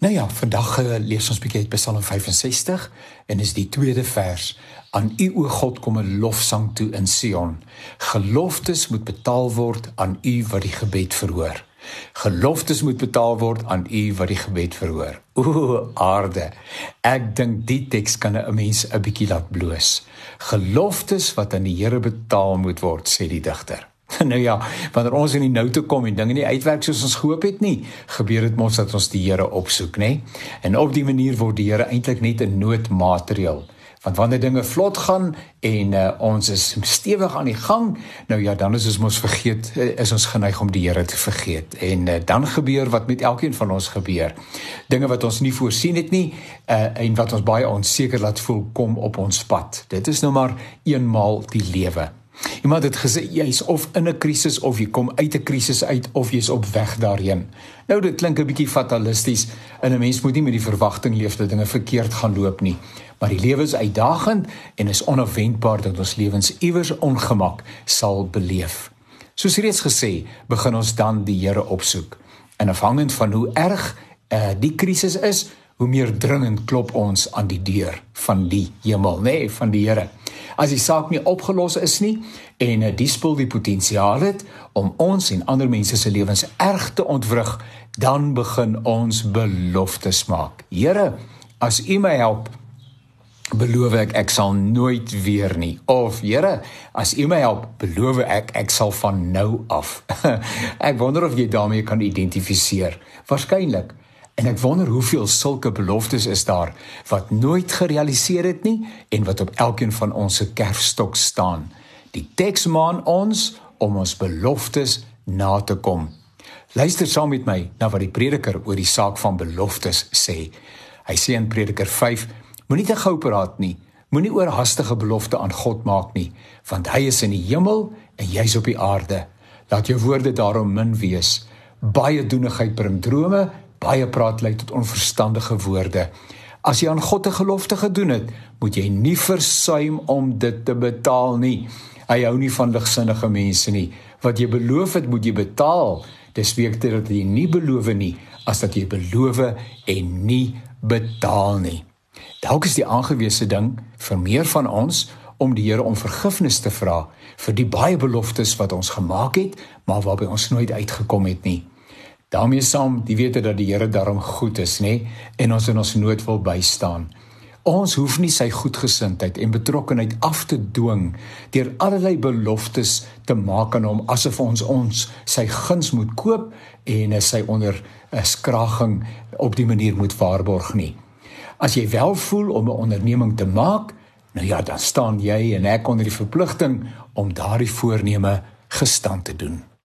Nou ja, vandag uh, lees ons bietjie uit Psalm 65 en is die tweede vers. Aan U o God kom 'n lofsang toe in Sion. Geloftes moet betaal word aan U wat die gebed verhoor. Geloftes moet betaal word aan U wat die gebed verhoor. O aarde. Ek dink die teks kan 'n mens 'n bietjie laat bloos. Geloftes wat aan die Here betaal moet word, sê die digter. nou ja, wanneer ons in die nou toe kom en dinge nie uitwerk soos ons gehoop het nie, gebeur dit mos dat ons die Here opsoek, nê? En op die manier word die Here eintlik net 'n noodmateriaal. Want wanneer dinge vlot gaan en uh, ons is stewig aan die gang, nou ja, dan is ons mos vergeet eh, is ons geneig om die Here te vergeet. En uh, dan gebeur wat met elkeen van ons gebeur. Dinge wat ons nie voorsien het nie uh, en wat ons baie onseker laat voel kom op ons pad. Dit is nou maar eenmaal die lewe. Iemand het gesê jy's of in 'n krisis of jy kom uit 'n krisis uit of jy's op weg daarheen. Nou dit klink 'n bietjie fatalisties en 'n mens moet nie met die verwagting leef dat dinge verkeerd gaan loop nie. Maar die lewe is uitdagend en is onverwendbaar dat ons lewens iewers ongemak sal beleef. Soos reeds gesê, begin ons dan die Here opsoek. En afhangend van hoe erg uh, die krisis is, hoe meer dringend klop ons aan die deur van die hemel, nê, nee, van die Here as die saak nie opgelos is nie en die spul die potensiaal het om ons en ander mense se lewens erg te ontwrig, dan begin ons beloftes maak. Here, as U my help, beloof ek ek sal nooit weer nie. Of Here, as U my help, beloof ek ek sal van nou af. ek wonder of jy daarmee kan identifiseer. Waarskynlik En ek wonder hoeveel sulke beloftes is daar wat nooit gerealiseer het nie en wat op elkeen van ons se kerfstok staan. Die teks maan ons om ons beloftes na te kom. Luister saam met my na wat die prediker oor die saak van beloftes sê. Hy sê in Prediker 5: Moenie te gou praat nie. Moenie oorhaastige belofte aan God maak nie, want hy is in die hemel en jy's op die aarde. Laat jou woorde daarom min wees. Baie doenigheid bring drome baie praat lei tot onverstandige woorde. As jy aan God 'n gelofte gedoen het, moet jy nie versuim om dit te betaal nie. Hy hou nie van ligsinnige mense nie. Wat jy beloof het, moet jy betaal. Dis beter dat jy nie beloof nie as dat jy beloof en nie betaal nie. Dalk is die aangewese ding vir meer van ons om die Here om vergifnis te vra vir die baie beloftes wat ons gemaak het, maar waarby ons nooit uitgekom het nie daarmee saam die wete dat die Here daarom goed is, nê, en ons in ons nood wil bystaan. Ons hoef nie sy goedgesindheid en betrokkenheid af te dwing deur allerlei beloftes te maak aan hom asof ons ons sy guns moet koop en sy onder 'n skraging op die manier moet waarborg nie. As jy wel voel om 'n onderneming te maak, nou ja, dan staan jy en ek onder die verpligting om daardie voorneme gestand te doen.